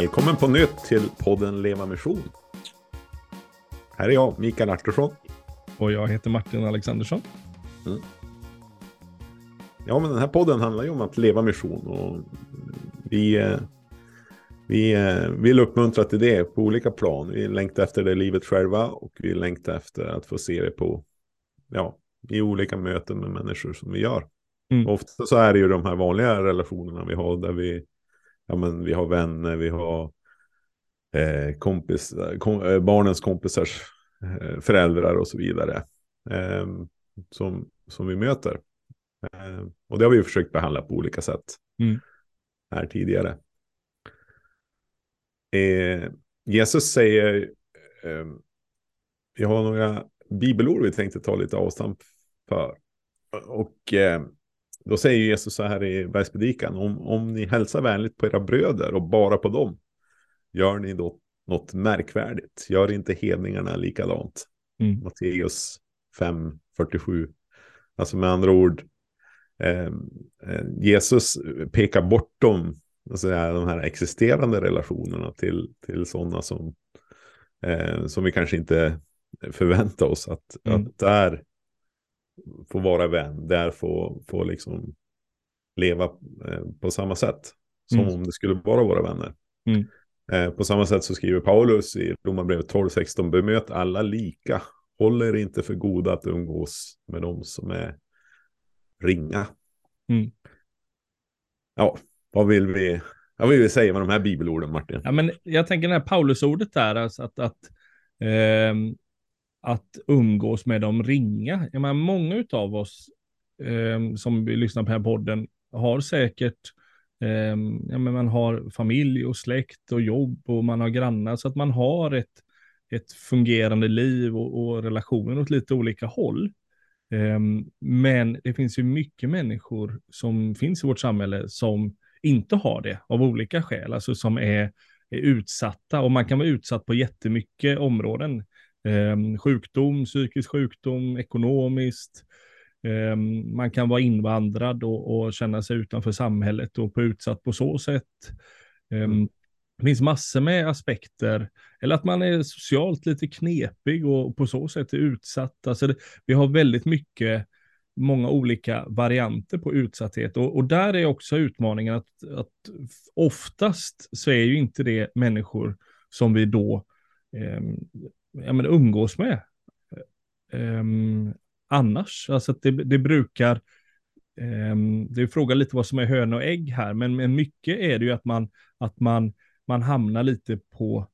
Välkommen på nytt till podden Leva Mission. Här är jag, Mikael Artursson. Och jag heter Martin Alexandersson. Mm. Ja, men den här podden handlar ju om att leva mission. Och vi, eh, vi eh, vill uppmuntra till det på olika plan. Vi längtar efter det livet själva och vi längtar efter att få se det på, ja, i olika möten med människor som vi gör. Mm. Ofta så är det ju de här vanliga relationerna vi har där vi, ja men vi har vänner, vi har eh, kompis, kom, eh, barnens kompisars eh, föräldrar och så vidare. Eh, som, som vi möter. Eh, och det har vi försökt behandla på olika sätt mm. här tidigare. Eh, Jesus säger, vi har några bibelord vi tänkte ta lite avstamp för. Och då säger Jesus så här i bergspredikan, om, om ni hälsar vänligt på era bröder och bara på dem, gör ni då något märkvärdigt. Gör inte hedningarna likadant. Mm. Matteus 5.47. Alltså med andra ord, eh, eh, Jesus pekar bortom alltså de här existerande relationerna till, till sådana som, eh, som vi kanske inte förväntar oss. Att, mm. att där få vara vän, där få, få liksom leva eh, på samma sätt. Som mm. om det skulle bara vara vänner. Mm. Eh, på samma sätt så skriver Paulus i Romarbrevet 12-16, bemöt alla lika. Håll er inte för goda att umgås med dem som är ringa. Mm. Ja, vad vill vi vad vill vi säga med de här bibelorden, Martin? Ja, men jag tänker det här Paulusordet där, alltså att, att eh, att umgås med de ringa. Jag menar, många av oss eh, som lyssnar på den här podden har säkert, eh, ja, men man har familj och släkt och jobb och man har grannar så att man har ett, ett fungerande liv och, och relationer åt lite olika håll. Ehm, men det finns ju mycket människor som finns i vårt samhälle som inte har det av olika skäl, alltså som är, är utsatta och man kan vara utsatt på jättemycket områden. Eh, sjukdom, psykisk sjukdom, ekonomiskt. Eh, man kan vara invandrad och, och, känna sig utanför samhället och på utsatt på så sätt. Eh, mm. Det finns massor med aspekter, eller att man är socialt lite knepig och på så sätt är utsatt. Alltså det, vi har väldigt mycket, många olika varianter på utsatthet och, och där är också utmaningen att, att oftast så är ju inte det människor som vi då eh, ja, men umgås med um, annars. Alltså att det, det brukar, um, det är fråga lite vad som är hön och ägg här, men, men mycket är det ju att man, att man, man hamnar lite på,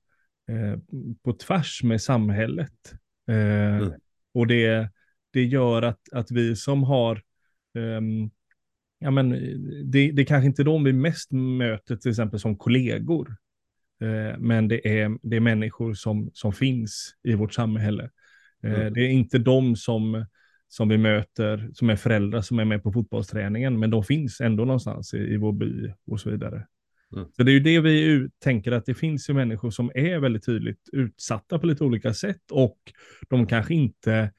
uh, på tvärs med samhället. Uh, mm. Och det, det gör att, att vi som har um, ja men det, det är kanske inte de vi mest möter till exempel som kollegor. Eh, men det är, det är människor som, som finns i vårt samhälle. Eh, mm. Det är inte de som, som vi möter, som är föräldrar som är med på fotbollsträningen, men de finns ändå någonstans i, i vår by och så vidare. Mm. Så det är ju det vi tänker att det finns ju människor som är väldigt tydligt utsatta på lite olika sätt och de kanske inte,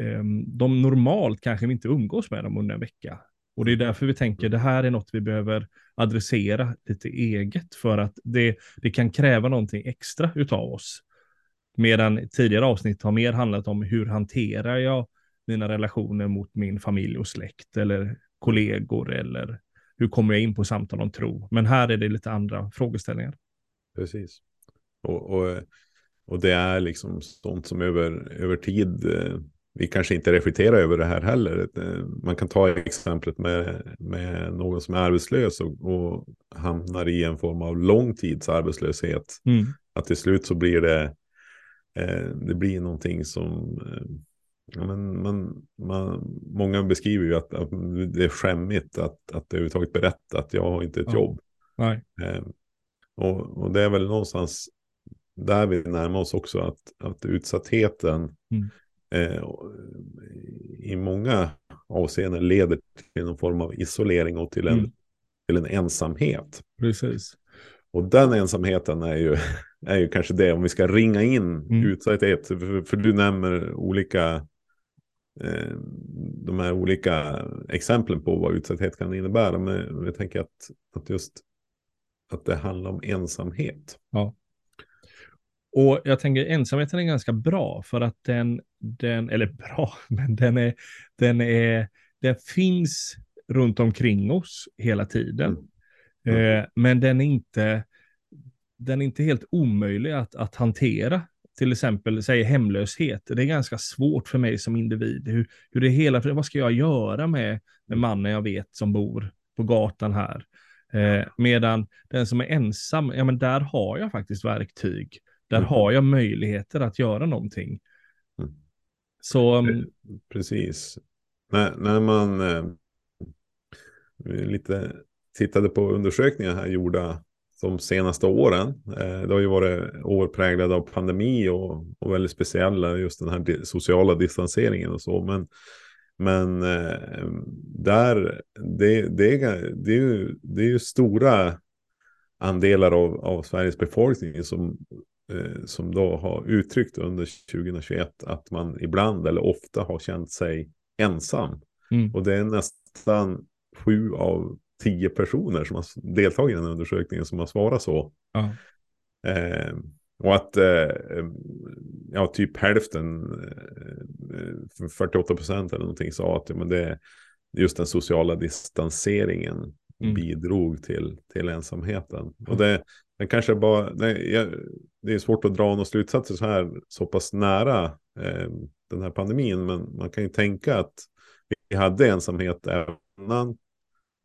ehm, de normalt kanske inte umgås med dem under en vecka. Och det är därför vi tänker det här är något vi behöver adressera lite eget för att det, det kan kräva någonting extra utav oss. Medan tidigare avsnitt har mer handlat om hur hanterar jag mina relationer mot min familj och släkt eller kollegor eller hur kommer jag in på samtal om tro. Men här är det lite andra frågeställningar. Precis. Och, och, och det är liksom sånt som över, över tid eh, vi kanske inte reflekterar över det här heller. Eh, man kan ta exemplet med, med någon som är arbetslös och, och hamnar i en form av långtidsarbetslöshet. Mm. Att till slut så blir det, eh, det blir någonting som, eh, ja, men man, man, många beskriver ju att, att, det är skämmigt att, att överhuvudtaget berätta att jag har inte ett ja. jobb. Eh, och, och det är väl någonstans där vi närmar oss också att, att utsattheten mm eh, i många avseenden leder till någon form av isolering och till en, mm. till en ensamhet. Precis. Och den ensamheten är ju, är ju kanske det, om vi ska ringa in mm. utsatthet, för, för du nämner olika, eh, de här olika exemplen på vad utsatthet kan innebära. Men jag tänker att, att just att det handlar om ensamhet. Ja. Och jag tänker ensamheten är ganska bra för att den, den eller bra, men den är, den är, den finns runt omkring oss hela tiden. Mm. Mm. Eh, men den är inte, den är inte helt omöjlig att, att hantera. Till exempel, säg hemlöshet. Det är ganska svårt för mig som individ. Hur, hur det hela, vad ska jag göra med, med mannen jag vet som bor på gatan här? Eh, medan den som är ensam, ja men där har jag faktiskt verktyg. Där mm. har jag möjligheter att göra någonting. Mm. Så... Um... Precis. När, när man eh, lite tittade på undersökningar här gjorda de senaste åren. Eh, det har ju varit år präglade av pandemi och, och väldigt speciella, just den här sociala distanseringen och så. Men, men eh, där, det, det, är, det, är ju, det är ju stora andelar av, av Sveriges befolkning som, som då har uttryckt under 2021 att man ibland eller ofta har känt sig ensam. Mm. Och det är nästan sju av tio personer som har deltagit i den undersökningen som har svarat så. Ja. Eh, och att eh, ja, typ hälften, eh, 48 procent eller någonting sa att men det, just den sociala distanseringen mm. bidrog till, till ensamheten. Mm. Och det, det kanske bara, nej, jag, det är svårt att dra några slutsatser så här så pass nära eh, den här pandemin, men man kan ju tänka att vi hade ensamhet även innan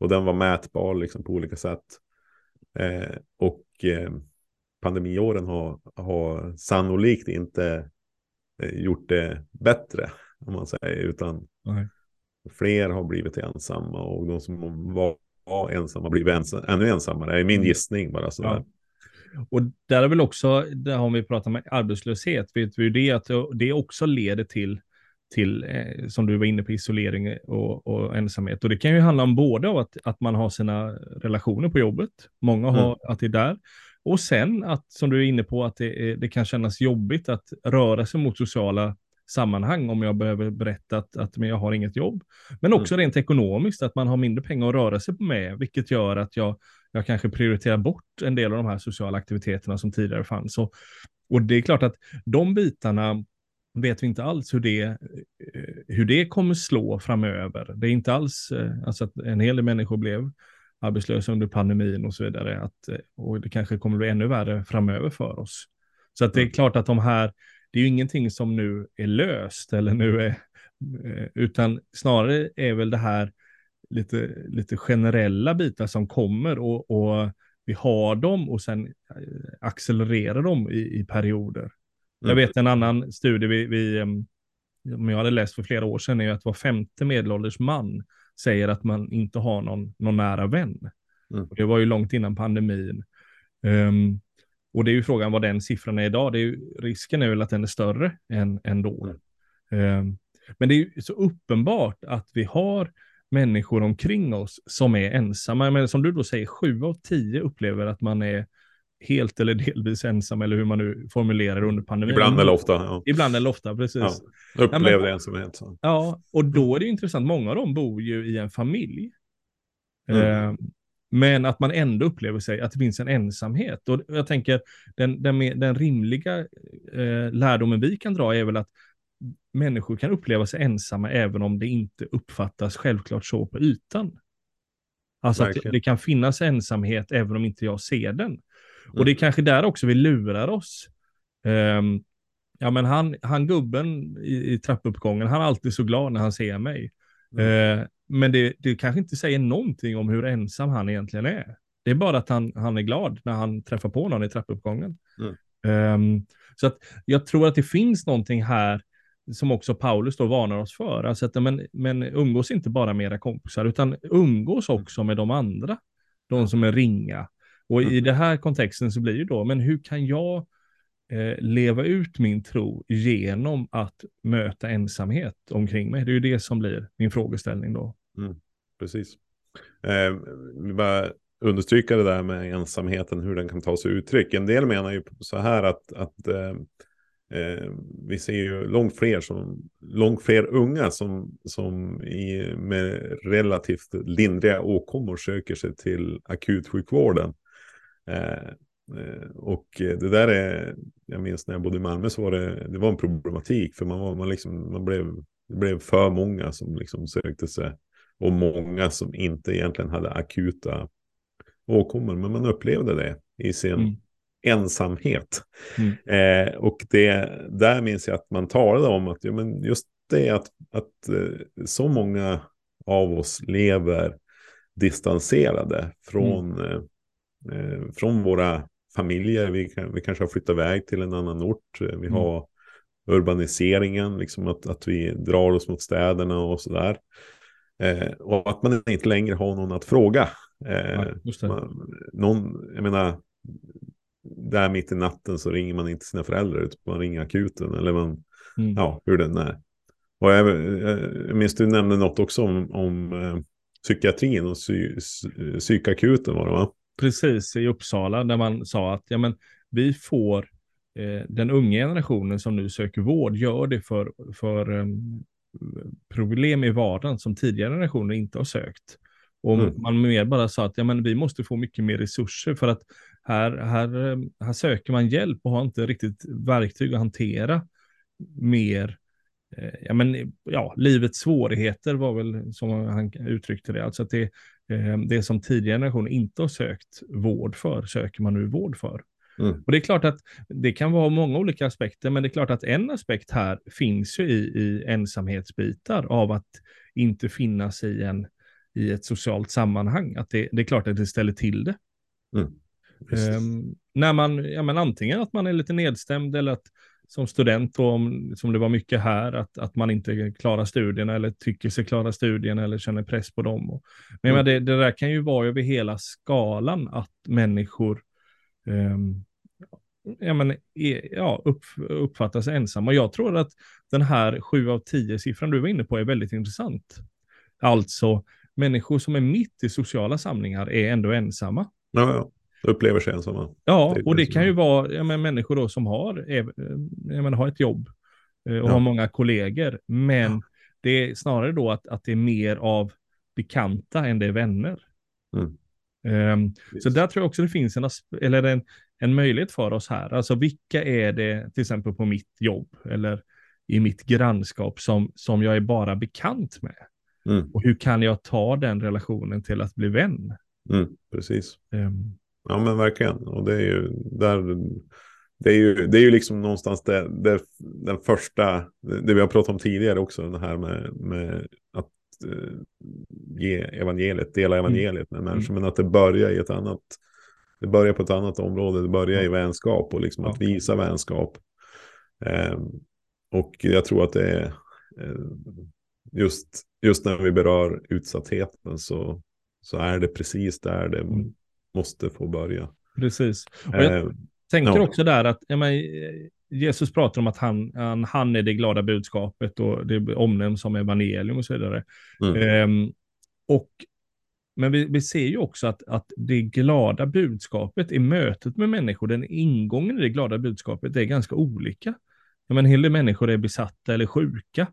och den var mätbar liksom på olika sätt. Eh, och eh, pandemiåren har, har sannolikt inte eh, gjort det bättre. Om man säger. Utan Nej. fler har blivit ensamma. Och de som var, ensamma har blivit ensam, ännu ensammare. Det är min mm. gissning bara. Sådär. Ja. Och där är väl också, där har vi pratat om arbetslöshet, vet vi det att det också leder till till, eh, som du var inne på, isolering och, och, ensamhet. Och det kan ju handla om både av att, att man har sina relationer på jobbet, många har mm. att det är där, och sen att, som du är inne på, att det, det kan kännas jobbigt att röra sig mot sociala sammanhang om jag behöver berätta att, att men jag har inget jobb. Men också mm. rent ekonomiskt, att man har mindre pengar att röra sig med, vilket gör att jag, jag kanske prioriterar bort en del av de här sociala aktiviteterna som tidigare fanns. Och, och det är klart att de bitarna vet vi inte alls hur det, eh, hur det kommer slå framöver. Det är inte alls, eh, alltså att en hel del människor blev arbetslösa under pandemin och så vidare. Att, eh, och det kanske kommer bli ännu värre framöver för oss. Så att det är mm. klart att de här, det är ju ingenting som nu är löst eller nu är, utan snarare är väl det här lite, lite generella bitar som kommer och, och vi har dem och sen accelererar dem i, i perioder. Jag mm. vet en annan studie vi, vi om jag hade läst för flera år sedan, är att var femte medelålders man säger att man inte har någon, någon nära vän. Mm. Det var ju långt innan pandemin. Um, och det är ju frågan vad den siffran är idag. Det är ju, risken är väl att den är större än, än då. Mm. Um, men det är ju så uppenbart att vi har människor omkring oss som är ensamma. Men som du då säger, sju av tio upplever att man är helt eller delvis ensam, eller hur man nu formulerar under pandemin. Ibland eller ofta. Ja. Ibland eller ofta, precis. Ja, upplevde ja, ensamhet. Så. Ja, och då är det intressant. Många av dem bor ju i en familj. Mm. Eh, men att man ändå upplever sig att det finns en ensamhet. Och jag tänker, den, den, den rimliga eh, lärdomen vi kan dra är väl att människor kan uppleva sig ensamma även om det inte uppfattas självklart så på ytan. Alltså Verkligen. att det, det kan finnas ensamhet även om inte jag ser den. Mm. Och det är kanske där också vi lurar oss. Um, ja, men han, han gubben i, i trappuppgången, han är alltid så glad när han ser mig. Mm. Uh, men det, det kanske inte säger någonting om hur ensam han egentligen är. Det är bara att han, han är glad när han träffar på någon i trappuppgången. Mm. Um, så att jag tror att det finns någonting här som också Paulus då varnar oss för. Alltså att, men, men umgås inte bara med era kompisar, utan umgås också med de andra. De som är ringa, och i mm. den här kontexten så blir det då, men hur kan jag eh, leva ut min tro genom att möta ensamhet omkring mig? Det är ju det som blir min frågeställning då. Mm, precis. Eh, vi bara understryka det där med ensamheten, hur den kan ta sig uttryck. En del menar ju så här att, att eh, eh, vi ser ju långt fler, som, långt fler unga som, som i, med relativt lindriga åkommor söker sig till akutsjukvården. Eh, eh, och det där är, jag minns när jag bodde i Malmö så var det, det var en problematik för man, var, man, liksom, man blev, det blev för många som liksom sökte sig och många som inte egentligen hade akuta åkommor, men man upplevde det i sin mm ensamhet. Mm. Eh, och det, där minns jag att man talade om att ja, men just det att, att eh, så många av oss lever distanserade från, mm. eh, eh från våra familjer. Vi, kan, vi kanske har flyttat iväg till en annan ort. Vi mm. har urbaniseringen, liksom att, att vi drar oss mot städerna och sådär. Eh, och att man inte längre har någon att fråga. Eh, ja, man, någon, jag menar, där mitt i natten så ringer man inte sina föräldrar, utan man ringer akuten. Eller man, mm. ja, hur den är. Och jag, jag minns du nämnde något också om, om eh, psykiatrin och psy, psykakuten var det va? Precis, i Uppsala där man sa att ja, men, vi får eh, den unga generationen som nu söker vård gör det för, för um, problem i vardagen som tidigare generationer inte har sökt. Och mm. man mer bara sa att ja, men vi måste få mycket mer resurser för att här, här, här söker man hjälp och har inte riktigt verktyg att hantera mer eh, ja, men, ja, livets svårigheter var väl som han uttryckte det. Alltså att det, eh, det som tidigare generationer inte har sökt vård för, söker man nu vård för. Mm. Och det är klart att det kan vara många olika aspekter, men det är klart att en aspekt här finns ju i, i ensamhetsbitar av att inte finnas i, en, i ett socialt sammanhang. Att det, det är klart att det ställer till det. Mm. Um, när man, ja men antingen att man är lite nedstämd eller att som student, då, om, som det var mycket här, att, att man inte klarar studierna eller tycker sig klara studierna eller känner press på dem. Och, men mm. det, det där kan ju vara över hela skalan att människor um, ja, men, ja, upp, uppfattas ensamma. Och jag tror att den här 7 av 10 siffran du var inne på är väldigt intressant. Alltså, människor som är mitt i sociala samlingar är ändå ensamma. Ja, ja. Upplever sig ensamma. Ja, och det kan ju vara ja, men, människor då som har, ja, men, har ett jobb eh, och ja. har många kollegor. Men ja. det är snarare då att, att det är mer av bekanta än det är vänner. Mm. Um, så där tror jag också det finns en, eller en, en möjlighet för oss här. Alltså vilka är det till exempel på mitt jobb eller i mitt grannskap som, som jag är bara bekant med? Mm. Och hur kan jag ta den relationen till att bli vän? Mm, precis. Um, ja men verkligen. Och det är ju där det är ju, det är ju liksom någonstans det, det, den första, det vi har pratat om tidigare också, det här med, med att uh, ge evangeliet, dela mm. evangeliet med människor, mm. men att det börjar i ett annat, det börjar på ett annat område, det börjar i vänskap och liksom att visa vänskap. Um, och jag tror att det är uh, just, just när vi berör utsattheten så, så är det precis där det mm. Måste få börja. Precis. Och jag uh, tänker ja. också där att ja, men, Jesus pratar om att han, han, han är det glada budskapet och det omnämns som evangelium och så vidare. Mm. Um, och, men vi, vi, ser ju också att, att det glada budskapet i mötet med människor, den ingången i det glada budskapet är ganska olika. Ja, men en hel del människor är besatta eller sjuka.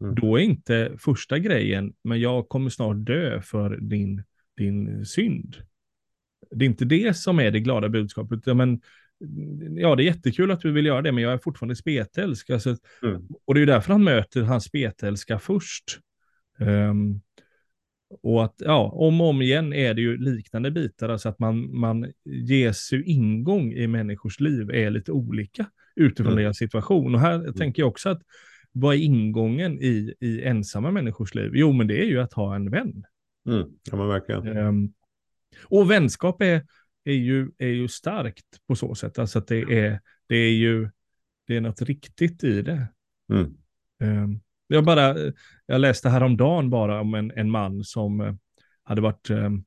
Mm. Då är inte första grejen, men jag kommer snart dö för din, din synd. Det är inte det som är det glada budskapet. Ja, men ja, det är jättekul att du vill göra det, men jag är fortfarande spetälsk. Alltså, mm. Och det är därför han möter hans spetälska först. Um, och att, ja, om och om igen är det ju liknande bitar, alltså att man, man Jesu ingång i människors liv är lite olika utifrån mm. deras situation. Och här mm. tänker jag också att, vad är ingången i, i ensamma människors liv? Jo, men det är ju att ha en vän. Mm. Ja, men verkligen. Um, och vänskap är, är ju, är ju starkt på så sätt. Alltså att det är, det är ju det är något riktigt i det. Mm. Um, jag, bara, jag läste häromdagen bara om en, en man som uh, hade varit, um,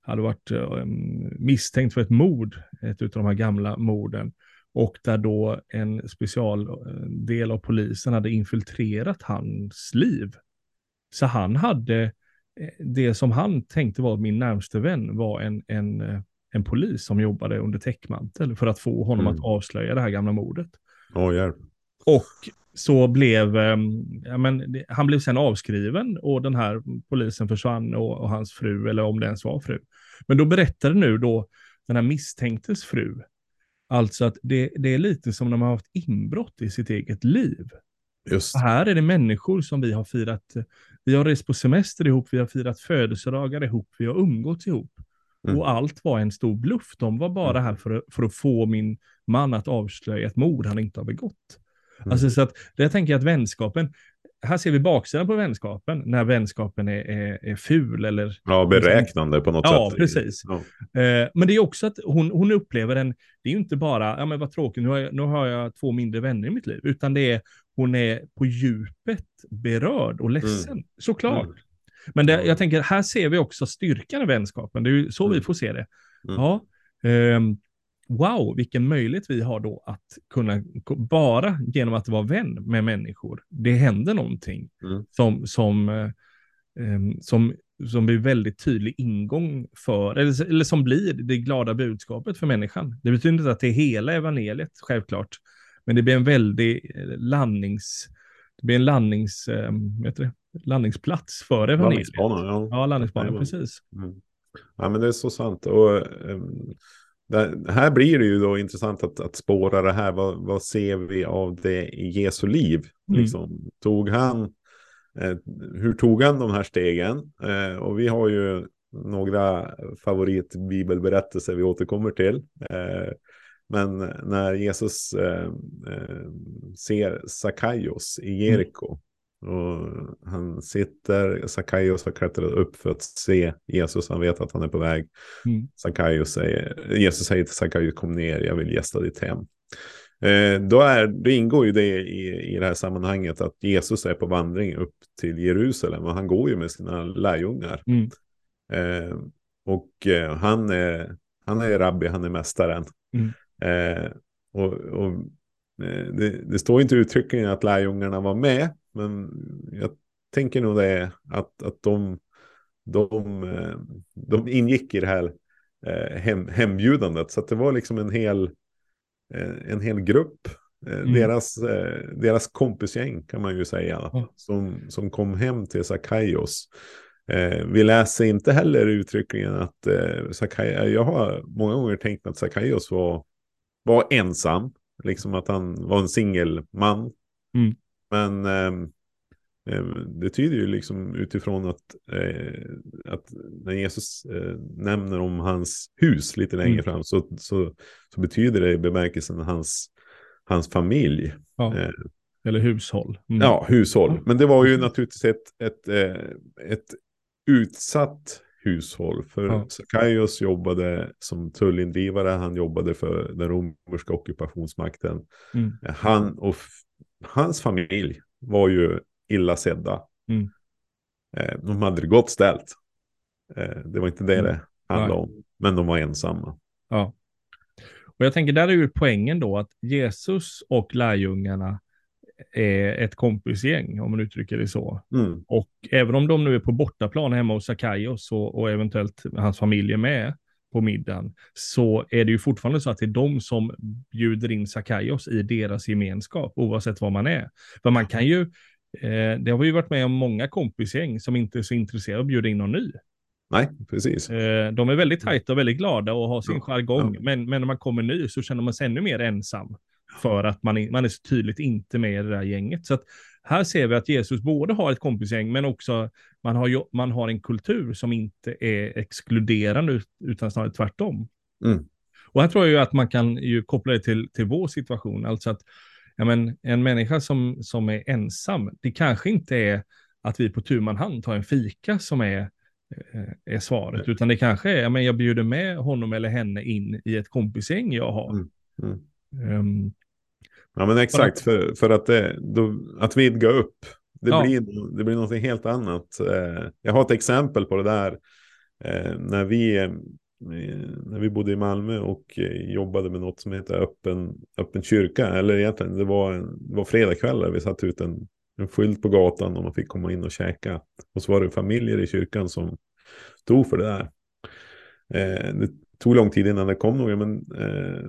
hade varit um, misstänkt för ett mord, ett av de här gamla morden. Och där då en specialdel av polisen hade infiltrerat hans liv. Så han hade, eh, det som han tänkte var min närmste vän var en, en eh, en polis som jobbade under täckmantel för att få honom mm. att avslöja det här gamla mordet. Oh, yeah. Och så blev, ehm, ja, men, han blev sen avskriven och den här polisen försvann och, och, hans fru, eller om det ens var fru. Men då berättade nu då den här misstänktes fru. Alltså att det, det är lite som när man har haft inbrott i sitt eget liv. Just. Här är det människor som vi har firat, vi har rest på semester ihop, vi har firat födelsedagar ihop, vi har umgåtts ihop. Mm. Och allt var en stor bluff. De var bara Mm. här för, att- för att få min man att avslöja ett mord han inte har begått. Mm. Alltså så att, det jag tänker jag att vänskapen, här ser vi baksidan på vänskapen, när vänskapen är, är, är ful eller Ja, beräknande på något Ja, sätt. precis. Ja. Eh, men det är också att hon, hon upplever en, det är ju inte bara, ja men vad tråkigt, nu har, jag, nu har jag två mindre vänner i mitt liv, utan det är, hon är på djupet berörd och ledsen, såklart. Mm. Men det, Ja. jag tänker, här ser vi också styrkan i vänskapen, det är ju så vi Mm. får se det. Mm. Ja, ehm, wow, vilken möjlighet vi har då att kunna, bara genom att vara vän med människor, det händer någonting Mm. som, som, ehm, som, som blir väldigt tydlig ingång för, eller, eller som blir det glada budskapet för människan. Det betyder inte att det är hela evangeliet, självklart, men det blir en väldig eh, landnings, det blir en landnings, eh, vad heter det? landningsplats för evangeliet. Landningsbana, ja. Ja, landningsbanan, Jajamän. precis. Mm. Ja, men det är så sant. Och, ehm, det, här blir det ju då intressant att, att spåra det här. Vad, vad ser vi av det i Jesu liv? Mm. Liksom, tog han, eh, hur tog han de här stegen? Eh, och vi har ju några favoritbibelberättelser vi återkommer till. Eh, men när Jesus eh, eh, ser Sakaios i Jeriko. Och han sitter, Sakaios har klättrat upp för att se Jesus. Han vet att han är på väg. Mm. Sakaios säger, Jesus säger till Sakaios, kom ner, jag vill gästa ditt hem. Eh, då, är, då ingår ju det i, i det här sammanhanget att Jesus är på vandring upp till Jerusalem. Och han går ju med sina lärjungar. Mm. Eh, och eh, han, är, han är rabbi, han är mästaren. Mm. Eh, och, och eh, det, det står inte uttryckligen att lärjungarna var med. Men jag tänker nog det att, att de, de, eh, de ingick i det här eh, hem, hembjudandet. Så det var liksom en hel, en hel grupp. Mm. Deras, deras kompisgäng kan man ju säga. Ja. Som, som kom hem till Sakaios. Vi läser inte heller uttryckligen att Sakai, jag har många gånger tänkt att Sakaios var, var ensam. Liksom att han var en singelman. Mm. Men ehm, det tyder ju liksom utifrån att, eh, att när Jesus eh, nämner om hans hus lite längre Mm. fram så, så, så betyder det i bemärkelsen hans, hans familj. Ja. Eh, Eller hushåll. Mm. Ja, hushåll. Men det var ju naturligtvis ett, ett, eh, ett utsatt hushåll. För Ja. Sakaios jobbade som tullindrivare. Han jobbade för den romerska ockupationsmakten. Mm. Han och hans familj var ju illa sedda. Mm. Eh, de hade det gott ställt. Eh, det var inte det Mm. det handlade Nej. om. Men de var ensamma. Ja. Och jag tänker, där är ju poängen då att Jesus och lärjungarna är ett kompisgäng, om man uttrycker det så. Mm. Och även om de nu är på bortaplan hemma hos Sakaios och, och eventuellt hans familj är med på middagen, så är det ju fortfarande så att det är de som bjuder in Sakaios i deras gemenskap, oavsett var man är. För man kan ju, eh, det har vi ju varit med om många kompisgäng som inte är så intresserade av att bjuda in någon ny. Nej, precis. Eh, de är väldigt tajta och väldigt glada och har sin Ja, jargong. ja. Men, men när man kommer ny så känner man sig ännu mer ensam. För att man, i- man är så tydligt inte med i det där gänget. Så att här ser vi att Jesus både har ett kompisgäng men också man har, man har en kultur som inte är exkluderande ut- utan snarare tvärtom. Mm. Och här tror jag ju att man kan ju koppla det till, till vår situation. Alltså att ja men, en människa som, som är ensam, det kanske inte är att vi på tu man hand tar en fika som är, eh, är svaret, utan det kanske är, ja men jag bjuder med honom eller henne in i ett kompisgäng jag har. Mm. Mm. Ehm, Ja men exakt, för, för att, det, då, att vidga upp. Det, Ja. blir, det blir något helt annat. Eh, Jag har ett exempel på det där. Eh, När vi, eh, när vi bodde i Malmö och eh, jobbade med något som heter öppen, öppen kyrka. Eller egentligen, det var, en, det var fredagskvällar. Vi satte ut en, en skylt på gatan och man fick komma in och käka. Och så var det familjer i kyrkan som stod för det där. Eh, Det tog lång tid innan det kom några, men eh,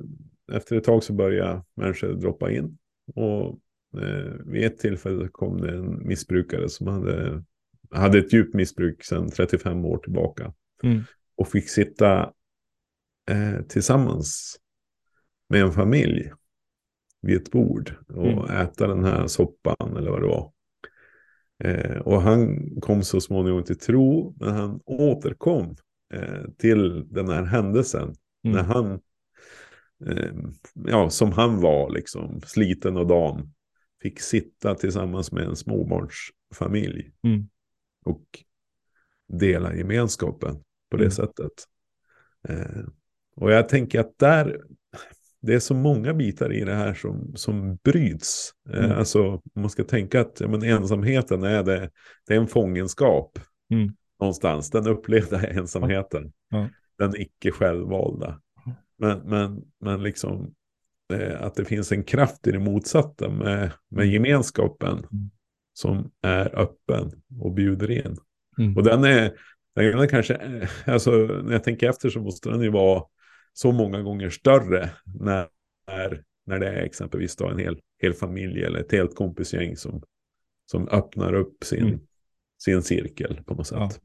efter ett tag så började människor droppa in. Och eh, vid ett tillfälle kom det en missbrukare som hade, hade ett djupt missbruk sedan 35 år tillbaka. Mm. Och fick sitta eh, tillsammans med en familj vid ett bord och Mm. äta den här soppan eller vad det var. Eh, och han kom så småningom till tro, men han återkom eh, till den här händelsen Mm. när han, ja, som han var liksom, sliten och dan, fick sitta tillsammans med en småbarnsfamilj Mm. och dela gemenskapen på det Mm. sättet. Eh, och jag tänker att där, det är så många bitar i det här som, som bryts. Eh, Mm. Alltså man ska tänka att ja, men ensamheten är, det, det är en fångenskap Mm. någonstans. Den upplevda ensamheten. Den icke självvalda. Ja. Men, men, men liksom eh, att det finns en kraft i det motsatta med, med Mm. gemenskapen Mm. som är öppen och bjuder in. Mm. Och den är, den är kanske, eh, alltså när jag tänker efter så måste den ju vara så många gånger större när, när, det är exempelvis då en hel, hel familj eller ett helt kompisgäng som, som öppnar upp sin, Mm. sin cirkel på något Ja. sätt.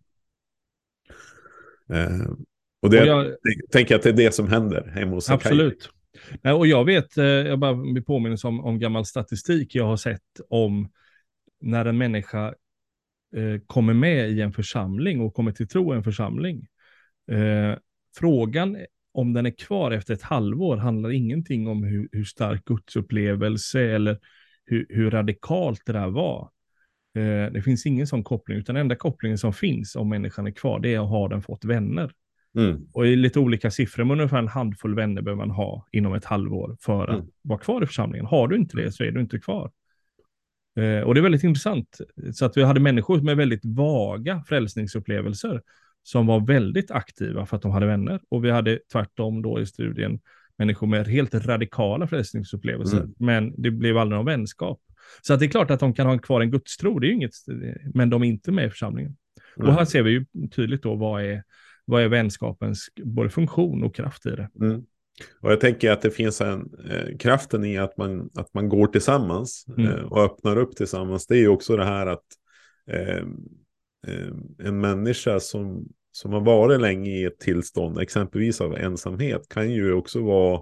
Eh, och det, Och jag- jag tänker att det är det som händer hemma hos. Absolut. Nej, och jag vet, eh, jag bara påminns om, om gammal statistik jag har sett om när en människa eh, kommer med i en församling och kommer till tro i en församling. Eh, frågan om den är kvar efter ett halvår handlar ingenting om hur, hur stark gudsupplevelse eller hur, hur radikalt det där var. Eh, det finns ingen sån koppling, utan den enda kopplingen som finns om människan är kvar, det är att ha den fått vänner. Mm, Och i lite olika siffror, men ungefär en handfull vänner behöver man ha inom ett halvår för att Mm. vara kvar i församlingen. Har du inte det så är du inte kvar. Eh, och det är väldigt intressant. Så att vi hade människor med väldigt vaga frälsningsupplevelser som var väldigt aktiva för att de hade vänner. Och vi hade tvärtom då i studien människor med helt radikala frälsningsupplevelser. Mm. Men det blev aldrig någon vänskap. Så att det är klart att de kan ha kvar en gudstro, det är inget, men de är inte med i församlingen. Och här ser vi ju tydligt då vad är, vad är vänskapens både funktion och kraft i det. Mm. Och jag tänker att det finns en eh, kraften i att man, att man går tillsammans Mm. eh, och öppnar upp tillsammans. Det är ju också det här att eh, en människa som, som har varit länge i ett tillstånd, exempelvis av ensamhet, kan ju också vara,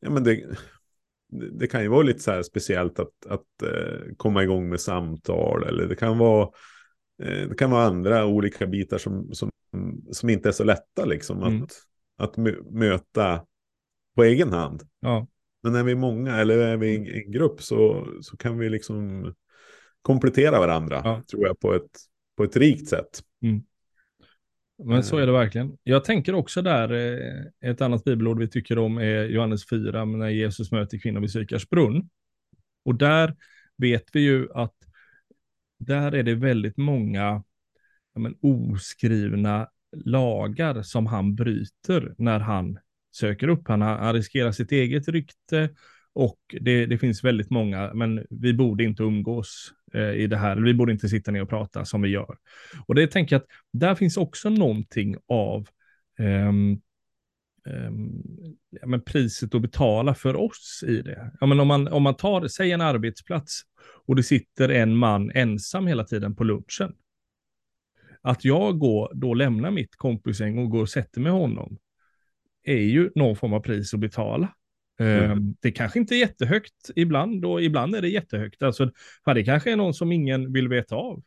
ja men det, det kan ju vara lite så här speciellt att, att eh, komma igång med samtal eller det kan vara det kan vara andra olika bitar som, som, som inte är så lätta liksom Mm. att, att mö- möta på egen hand. Ja, Men är vi många eller är vi en, en grupp så, så kan vi liksom komplettera varandra, Ja. tror jag, på ett, på ett rikt sätt. men så är det verkligen. Jag tänker också där, eh, ett annat bibelord vi tycker om är Johannes 4, när Jesus möter kvinnan vid Sykars brunn. Och där vet vi ju att där är det väldigt många ja, men, oskrivna lagar som han bryter när han söker upp. Han, han riskerar sitt eget rykte och det, det finns väldigt många, men vi borde inte umgås eh, i det här. Vi borde inte sitta ner och prata som vi gör. Och det tänker jag att där finns också någonting av ehm, ja, men priset att betala för oss i det. Ja, men om, man, om man tar, säg en arbetsplats och det sitter en man ensam hela tiden på lunchen. Att jag går, då lämnar mitt kompisgäng och går och sätter mig med honom är ju någon form av pris att betala. Mm. Ehm, Det kanske inte är jättehögt ibland och ibland är det jättehögt. Alltså, för det kanske är någon som ingen vill veta av.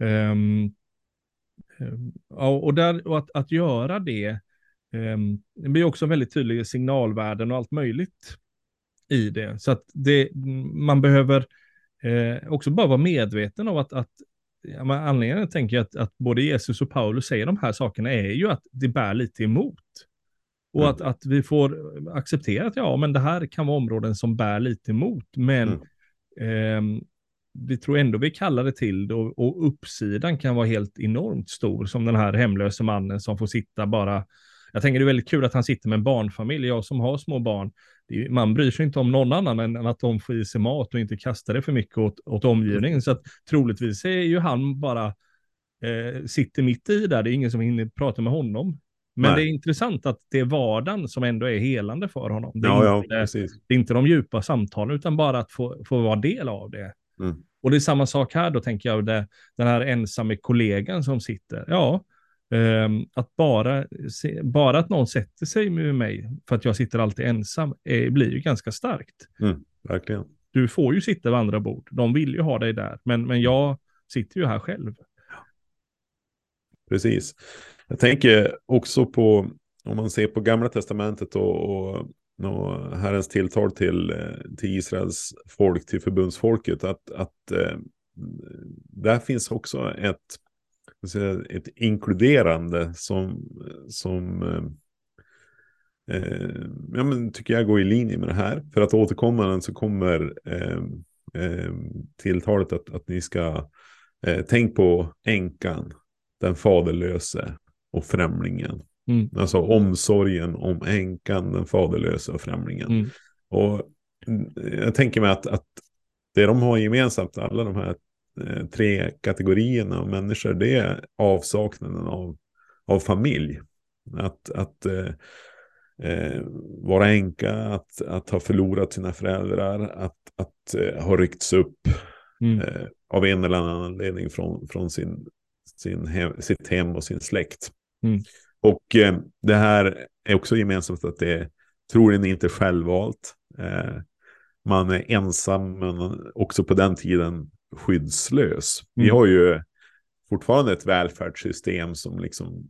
Ehm, ehm, ja, och där, och att, att göra det, ehm, det blir också väldigt tydliga signalvärden och allt möjligt i det. Så att det, man behöver eh, också bara vara medveten av att, att ja, anledningen tänker jag att, att både Jesus och Paulus säger de här sakerna är ju att det bär lite emot. Och Mm. att, att vi får acceptera att ja, men det här kan vara områden som bär lite emot, men Mm. ehm, vi tror ändå vi kallar det till det och, och uppsidan kan vara helt enormt stor, som den här hemlöse mannen som får sitta bara jag tänker det är väldigt kul att han sitter med en barnfamilj. Jag som har små barn, är, man bryr sig inte om någon annan än att de får i sig mat och inte kastar det för mycket åt, åt omgivningen. Så att troligtvis är ju han bara, eh, sitter mitt i där. Det är ingen som hinner prata med honom. Men Nej. det är intressant att det är vardagen som ändå är helande för honom. Det är, Ja, ja, inte, precis. det är inte de djupa samtalen, utan bara att få, få vara del av det. Mm. Och det är samma sak här då, tänker jag, det, den här ensamme kollegan som sitter. Ja, att bara, bara att någon sätter sig med mig för att jag sitter alltid ensam är, blir ju ganska starkt. Mm, verkligen. Du får ju sitta vid andra bord. De vill ju ha dig där, men, men jag sitter ju här själv. Precis. Jag tänker också på, om man ser på gamla testamentet och, och, och Herrens tilltal till, eh, till Israels folk, till förbundsfolket, att, att eh, där finns också ett, ett inkluderande som, som eh, eh, ja, men tycker jag går i linje med det här. För att återkomma så kommer eh, eh, tilltalet att, att ni ska eh, tänk på änkan, den faderlöse och främlingen. Mm. Alltså omsorgen om änkan, den faderlösa och främlingen. Mm. Och jag tänker mig att, att det de har gemensamt, alla de här tre kategorierna av människor, det är avsaknaden av, av familj. Att, att eh, eh, vara änka, att, att ha förlorat sina föräldrar, att, att eh, ha ryckts upp mm. eh, av en eller annan anledning från, från sin, sin hem, sitt hem och sin släkt. Mm. Och eh, det här är också gemensamt att det är troligen inte självvalt. Eh, man är ensam men också på den tiden skyddslös. Mm. Vi har ju fortfarande ett välfärdssystem som liksom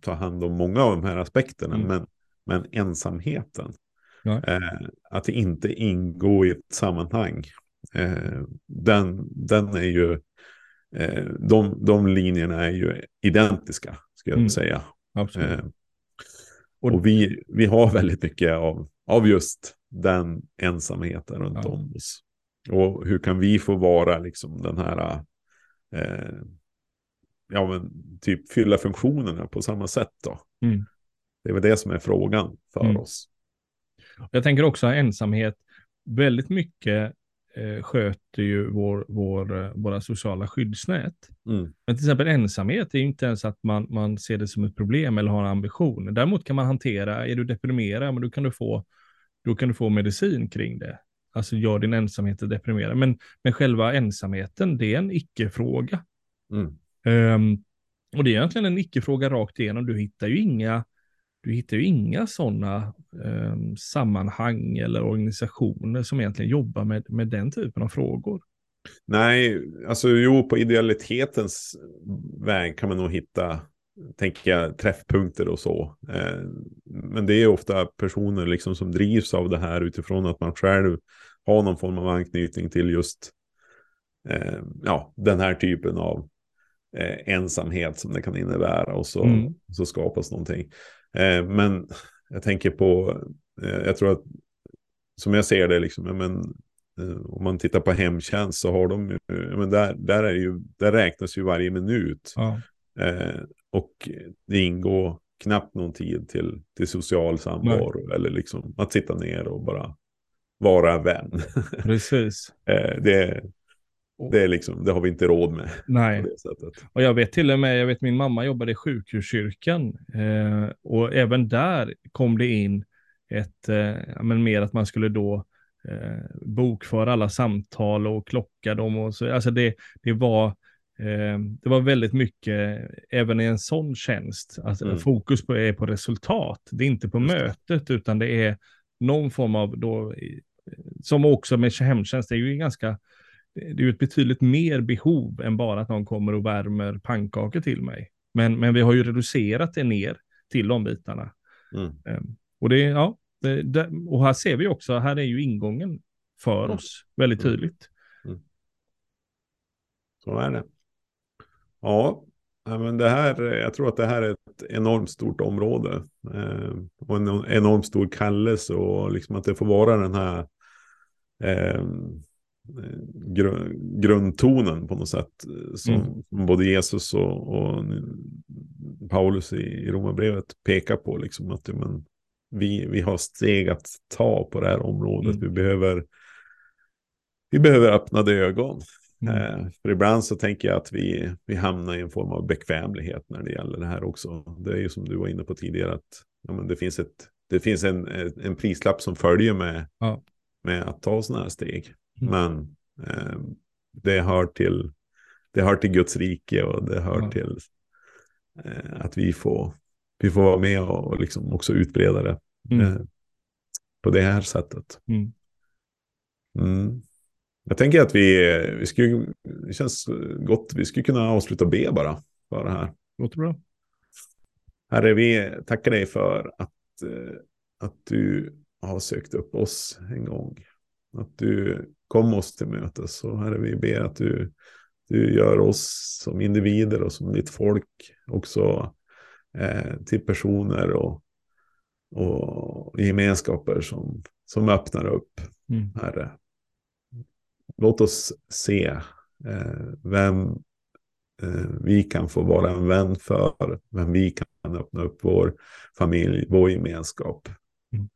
tar hand om många av de här aspekterna. Mm. Men, men ensamheten, eh, att inte ingå i ett sammanhang, eh, den, den är ju, eh, de, de linjerna är ju identiska, ska jag mm. säga. Eh, och vi, vi har väldigt mycket av, av just den ensamheten runt ja. om oss. Och hur kan vi få vara liksom den här, eh, ja men typ fylla funktionerna på samma sätt då. Mm. Det är väl det som är frågan för mm. oss. Jag tänker också ensamhet, väldigt mycket eh, sköter ju vår, vår, eh, våra sociala skyddsnät. Mm. Men till exempel ensamhet är inte ens att man, man ser det som ett problem eller har en ambition. Däremot kan man hantera, är du deprimerad, men då kan du få, då kan du få medicin kring det. Alltså gör din ensamhet deprimerad. Men, men själva ensamheten, det är en icke-fråga. Mm. Um, och det är egentligen en icke-fråga rakt igenom. Du hittar ju inga du hittar ju inga sådana eh, sammanhang eller organisationer som egentligen jobbar med, med den typen av frågor. Nej, alltså jo, på idealitetens väg kan man nog hitta, tänker jag, träffpunkter och så. Eh, men det är ofta personer liksom som drivs av det här utifrån att man själv har någon form av anknytning till just eh, ja, den här typen av eh, ensamhet som det kan innebära och så, mm. så skapas någonting. Men jag tänker på, jag tror att som jag ser det, liksom, men, eh, om man tittar på hemtjänst så har de, men där, där, är ju, där räknas ju varje minut. Ja. Eh, och det ingår knappt någon tid till, till social samvaro eller liksom att sitta ner och bara vara vän. Precis. eh, det, det, är liksom, det har vi inte råd med. Nej. Och jag vet till och med, jag vet min mamma jobbade i sjukhuskyrkan eh, och även där kom det in ett, eh, men mer att man skulle då eh, bokföra alla samtal och klocka dem och så. Alltså det, det var, det var väldigt mycket, även i en sån tjänst, alltså mm. fokus på, är på resultat. Det är inte på mötet utan det är någon form av då, som också med hemtjänst, det är ju ganska det är ju ett betydligt mer behov än bara att någon kommer och värmer pannkakor till mig. Men, men vi har ju reducerat det ner till de bitarna. Mm. Um, och, det, ja, det, det, och här ser vi också, här är ju ingången för mm. oss väldigt mm. tydligt. Mm. Så är det. Ja, men det här, jag tror att det här är ett enormt stort område. Eh, och en enormt stor kallelse och liksom att det får vara den här eh, gr grundtonen på något sätt. Som, mm. både Jesus och, och Paulus i, i Romarbrevet pekar på. Liksom att men, vi, vi har steg att ta på det här området. Mm. Vi, behöver, vi behöver öppnade ögon. Mm. Eh, för ibland så tänker jag att vi, vi hamnar i en form av bekvämlighet när det gäller det här också. Det är ju som du var inne på tidigare att ja, men det finns, ett, det finns en, en prislapp som följer med, ja. med att ta sådana här steg. Mm. Men eh, det, hör till, det hör till Guds rike och det hör ja. till eh, att vi får, vi får vara med och, och liksom också utbreda det Mm. eh, på det här sättet. Jag tänker att vi, vi skulle, det känns gott, vi skulle kunna avsluta be bara för det här. Låter bra. Herre, vi tackar dig för att, eh, att du har sökt upp oss en gång. Att du kom oss till mötes. Och Herre, vi ber att du, du gör oss som individer och som ditt folk också eh, till personer och, och gemenskaper som, som öppnar upp, Mm. Herre. Låt oss se eh, vem eh, vi kan få vara en vän för, vem vi kan öppna upp vår familj, vår gemenskap. Mm.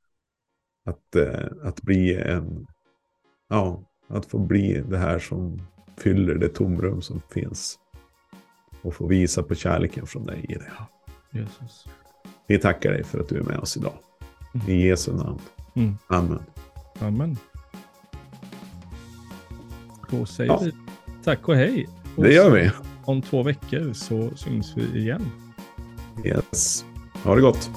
Att, eh, att bli en, ja, att få bli det här som fyller det tomrum som finns. Och få visa på kärleken från dig i det. Jesus. Vi tackar dig för att du är med oss idag. Mm. I Jesu namn. Mm. Amen. Amen. Då säger Ja. vi tack och hej. Och Det gör vi. Om två veckor så syns vi igen. Yes. Ha det gott.